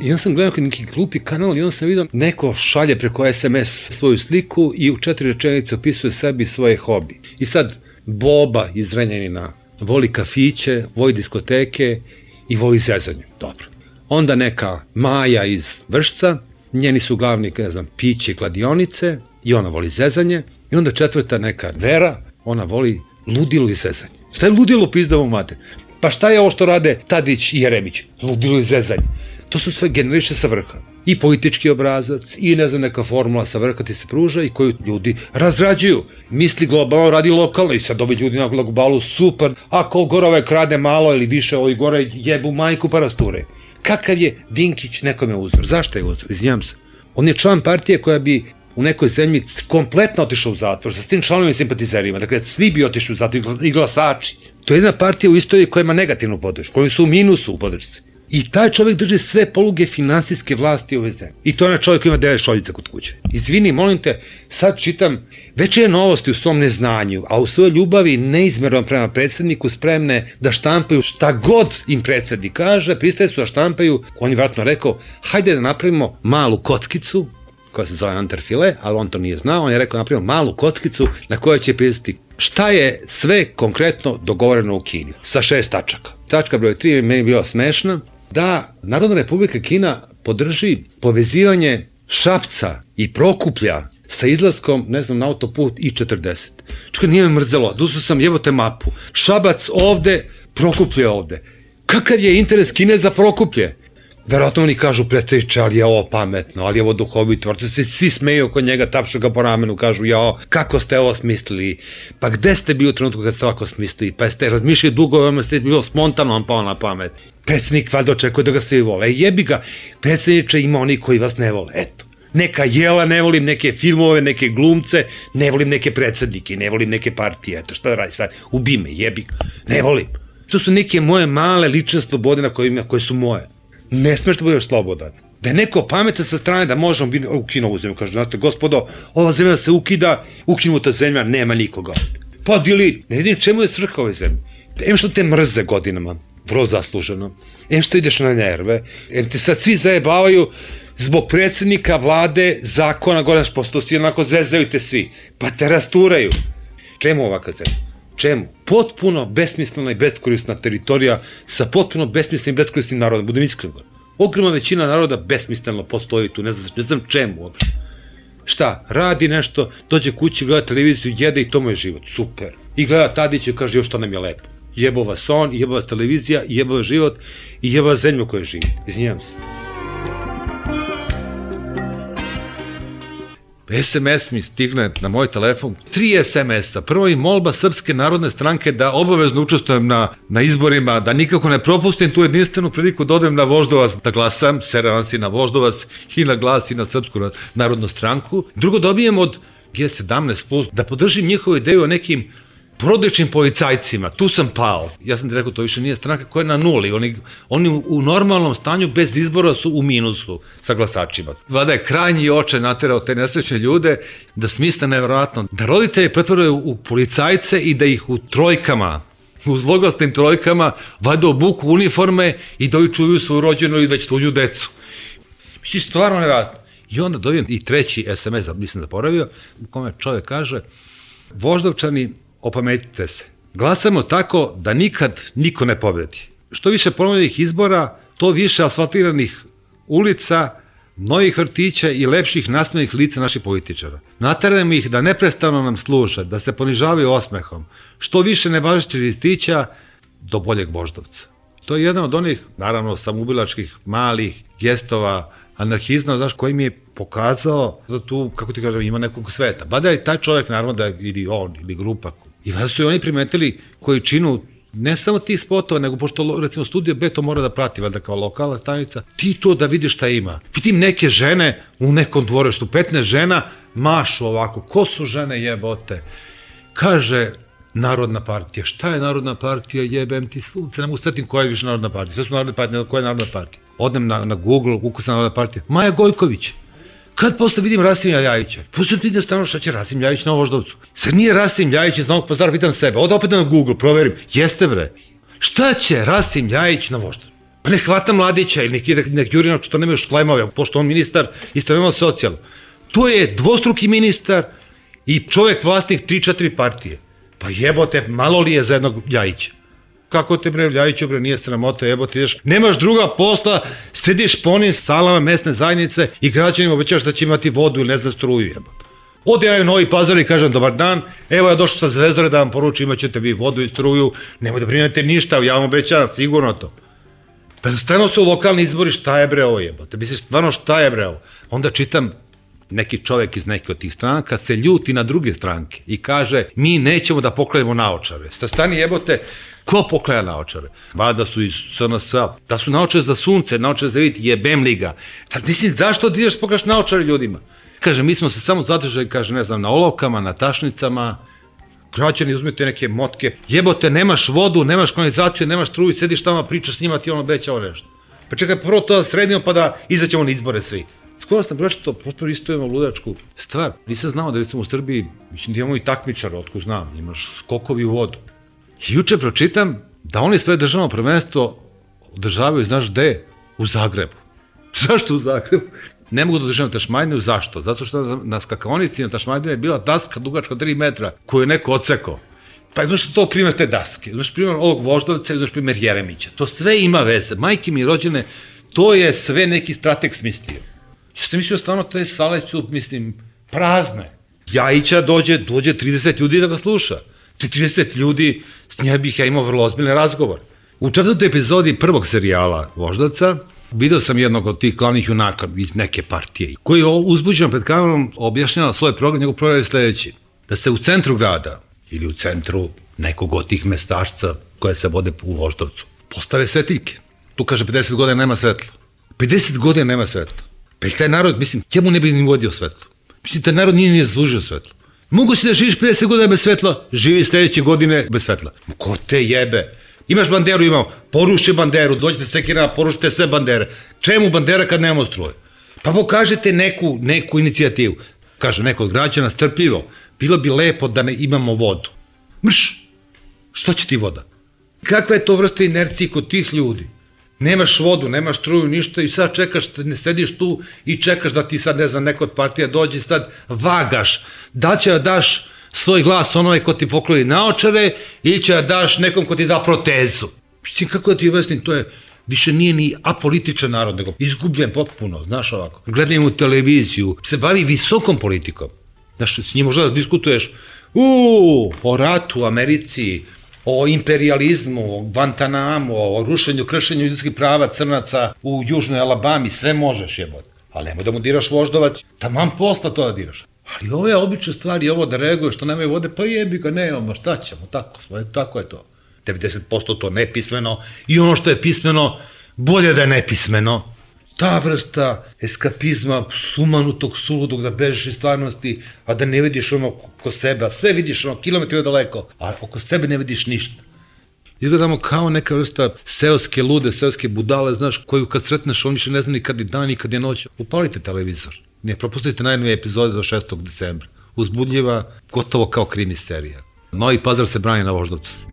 I onda sam gledao neki glupi kanal i onda sam vidio neko šalje preko SMS svoju sliku i u četiri rečenice opisuje sebi svoje hobi. I sad Boba iz Renjanina voli kafiće, voli diskoteke i voli zezanje. Dobro. Onda neka Maja iz Vršca, njeni su glavni, ne znam, piće, kladionice i ona voli zezanje. I onda četvrta neka Vera, ona voli ludilo i zezanje. Šta je ludilo pizdavo mate? Pa šta je ovo što rade Tadić i Jeremić? Ludilo i zezanje. To su sve generiše sa vrha. I politički obrazac, i ne znam, neka formula sa vrha ti se pruža i koju ljudi razrađuju. Misli globalno, radi lokalno i sad ovi ljudi na globalu, super, a ko gore ove krade malo ili više, ovi gore jebu majku pa rasture. Kakav je Dinkić nekome uzor? Zašto je uzor? Izvinjam se. On je član partije koja bi u nekoj zemlji kompletno otišao u zatvor sa svim članovima i simpatizerima. Dakle, svi bi otišli u zatvor i glasači. To je jedna partija u istoriji koja ima negativnu podršku, koji su u minusu u podršci. I taj čovjek drži sve poluge finansijske vlasti ove zemlje. I to je onaj čovjek koji ima devet šoljica kod kuće. Izvini, molim te, sad čitam veće novosti u svom neznanju, a u svojoj ljubavi neizmerno prema predsedniku spremne da štampaju šta god im predsednik kaže, pristaje su da štampaju, on je vratno rekao, hajde da napravimo malu kockicu, koja se zove Anterfile, ali on to nije znao, on je rekao napravimo malu kockicu na kojoj će pisati šta je sve konkretno dogovoreno u Kini sa šest tačaka. Tačka broj 3 je meni bila smešna, da Narodna republika Kina podrži povezivanje Šapca i Prokuplja sa izlaskom, ne znam, na autoput I-40. Čekaj, nije me mrzelo, dusao sam jebote mapu. Šabac ovde, Prokuplje ovde. Kakav je interes Kine za Prokuplje? Verovatno oni kažu predstaviče, ali je ovo pametno, ali je ovo duhovito. Vrto se svi smeju oko njega, tapšu ga po ramenu, kažu, jao, kako ste ovo smislili? Pa gde ste bili u trenutku kad ste ovako smislili? Pa jeste razmišljali dugo, vam ste bilo spontano vam pao na pamet. Predsednik valjda očekuje da ga svi vole. E jebi ga, predsedniče ima oni koji vas ne vole, eto. Neka jela, ne volim neke filmove, neke glumce, ne volim neke predsednike, ne volim neke partije, eto šta da radi sad, ubi me, jebi ga, ne volim. To su neke moje male lične slobode na koje, koje su moje ne smeš da budeš slobodan. Da je neko pametan sa strane da možemo biti ukinu ovu zemlju. Kaže, znate, gospodo, ova zemlja se ukida, ukinuta zemlja, nema nikoga. Pa dili, ne vidim čemu je svrha ove zemlje. Em što te mrze godinama, vrlo zasluženo. Em što ideš na nerve, em te sad svi zajebavaju zbog predsednika, vlade, zakona, gore naš posto svi onako zvezaju te svi. Pa te rasturaju. Čemu ovaka zemlja? Čemu? Potpuno besmislena i beskorisna teritorija sa potpuno besmislenim i beskorisnim narodom, budem iskren. Ogromna većina naroda besmisleno postoji tu, ne znam, ne znam čemu uopšte. Šta, radi nešto, dođe kući, gleda televiziju, jede i to mu je život, super. I gleda Tadić i kaže još što nam je lepo. Jebo vas on, jebo vas televizija, jebo vas život i jebo vas zemlju koja živi. Izvinjam se. SMS mi stigne na moj telefon, tri SMS-a. Prvo i molba Srpske narodne stranke da obavezno učestvujem na, na izborima, da nikako ne propustim tu jedinstvenu priliku da odem na Voždovac da glasam, seravam si na Voždovac i na glas i na Srpsku narodnu stranku. Drugo dobijem od G17+, plus, da podržim njihovu ideju o nekim porodičnim policajcima, tu sam pao. Ja sam ti rekao, to više nije stranka koja je na nuli. Oni, oni u normalnom stanju bez izbora su u minusu sa glasačima. Vada je krajnji oče naterao te nesrećne ljude da smisle nevjerojatno. Da roditelje pretvaraju u policajce i da ih u trojkama u zloglasnim trojkama vade obuku uniforme i da čuju svoju rođenu ili već tuđu decu. Mislim, stvarno nevjerojatno. I onda dobijem i treći SMS, mislim zaboravio, u kome čovjek kaže, Voždovčani opametite se. Glasamo tako da nikad niko ne pobedi. Što više ponovljenih izbora, to više asfaltiranih ulica, novih vrtića i lepših nasmenih lica naših političara. Natarajmo ih da neprestano nam služe, da se ponižavaju osmehom. Što više nevažećih listića, do boljeg voždovca. To je jedan od onih, naravno, samubilačkih, malih gestova, anarhizma, znaš, koji mi je pokazao da tu, kako ti kažem, ima nekog sveta. Bada je taj čovjek, naravno, da ili on, ili grupa I valjda su i oni primetili koji činu ne samo ti spotova, nego pošto recimo studio B to mora da prati, valjda kao lokalna stanica, ti to da vidiš šta ima. Vidim neke žene u nekom dvorištu, 15 žena mašu ovako, ko su žene jebote? Kaže, Narodna partija. Šta je Narodna partija? Jebem ti sunce, ne mogu koja je više Narodna partija. Sve su Narodne partije, koja je Narodna partija. Odnem na, na Google, ukusan Narodna partija. Maja Gojković. Kad posle vidim Rasim Ljajića, posle pitam stano šta će Rasim Ljajić na Voždovcu. Sad nije Rasim Ljajić iz Novog pazara, pitam sebe, od opet na Google, proverim, jeste bre. Šta će Rasim Ljajić na Voždovcu? Pa ne hvata mladića ili neki nek juri na što nemaju šlemove, pošto on ministar isto socijalno. To je dvostruki ministar i čovek vlasnik 3-4 partije. Pa jebote, malo li je za jednog Ljajića? Kako te bre, Ljajiću bre, nije sramota, jebote, ideš. Nemaš druga posla, sediš po onim salama mesne zajednice i građanima obećaš da će imati vodu ili ne znam struju, jebote. Ode ja u Novi Pazar i kažem dobar dan, evo ja došao sa Zvezdore da vam poručim, imat ćete vi vodu i struju, nemoj da brinete ništa, ja vam obećavam, sigurno to. Pa stvarno su lokalni izbori, šta je bre ovo jebote? Misliš, stvarno šta je bre ovo? Onda čitam neki čovek iz neke od tih stranaka se ljuti na druge stranke i kaže mi nećemo da poklanjamo naočare. Sta stani jebote, ko poklaja naočare? Vada su iz SNS, da su naočare za sunce, naočare za vid, jebem liga. Da, mislim, zašto da ideš pokaš naočare ljudima? Kaže, mi smo se samo zadržali, kaže, ne znam, na olovkama, na tašnicama, građani uzmete neke motke, jebote, nemaš vodu, nemaš kanalizaciju, nemaš struju, sediš tamo, pričaš s njima, ti ono obećao nešto. Pa čekaj, prvo to da sredimo, pa da izaćemo na izbore svi. Skoro sam to potpuno isto imamo ludačku stvar. Nisam znao da recimo u Srbiji, mislim da imamo i takmičara, otko znam, imaš skokovi u vodu. Juče pročitam da oni svoje državno prvenstvo održavaju, znaš gde? U Zagrebu. Zašto u Zagrebu? Ne mogu da održavam tašmajdinu, zašto? Zato što na skakavonici na tašmajdinu je bila daska dugačka 3 metra koju je neko odsekao. Pa znaš to primjer te daske, znaš primjer ovog Voždovca i znaš primjer Jeremića. To sve ima veze. Majke mi rođene, to je sve neki strateg smislio. Ja sam mislio stvarno te sale su, mislim, prazne. Jajića dođe, dođe 30 ljudi da ga sluša. Ti 30 ljudi, s bih ja imao vrlo ozbiljne razgovor. U četvrtoj epizodi prvog serijala Voždaca, video sam jednog od tih glavnih junaka iz neke partije, koji je uzbuđen pred kamerom objašnjava svoj program, njegov program je sledeći. Da se u centru grada ili u centru nekog od tih mestašca koje se vode u Voždovcu postave svetiljke. Tu kaže 50 godina nema svetla. 50 godina nema svetla. Pa taj narod, mislim, ja mu ne bi ni vodio svetlo. Mislim, taj narod nije ni zaslužio svetlo. Mogu si da živiš 50 godina bez svetla, živi sledeće godine bez svetla. Ko te jebe? Imaš banderu, imamo, poruši banderu, dođete sekira, porušite sve bandere. Čemu bandera kad nemamo struje? Pa pokažete neku, neku inicijativu. Kaže neko od građana, strpljivo, bilo bi lepo da ne imamo vodu. Mrš, što će ti voda? Kakva je to vrsta inercije kod tih ljudi? Nemaš vodu, nemaš struju, ništa i sad čekaš, ne sediš tu i čekaš da ti sad, ne znam, neko od partija dođe i sad vagaš. Da će da daš svoj glas onome ko ti pokloni naočare ili će da daš nekom ko ti da protezu. Mislim, kako da ti objasnim, to je više nije ni apolitičan narod, nego izgubljen potpuno, znaš ovako. Gledam u televiziju, se bavi visokom politikom. Znaš, s njim možda da diskutuješ u, o ratu Americi, o imperializmu, o Guantanamu, o rušenju, kršenju ljudskih prava crnaca u južnoj Alabami, sve možeš jebot. Ali nemoj da mu diraš voždovac, taman posla to da diraš. Ali ove obične stvari, ovo da reaguje što nemaju vode, pa jebi ga, nemamo, šta ćemo, tako smo, tako je to. 90% to nepismeno i ono što je pismeno, bolje da je nepismeno, ta vrsta eskapizma, sumanutog, suludog, da bežiš iz stvarnosti, a da ne vidiš ono oko sebe, a sve vidiš ono kilometrima daleko, a oko sebe ne vidiš ništa. Izgledamo kao neka vrsta seoske lude, seoske budale, znaš, koju kad sretneš, on više ne zna ni kad je dan i kad je noć. Upalite televizor. Ne propustite najnove epizode do 6. decembra. Uzbudljiva, gotovo kao krimi serija. Novi pazar se brani na voždovcu.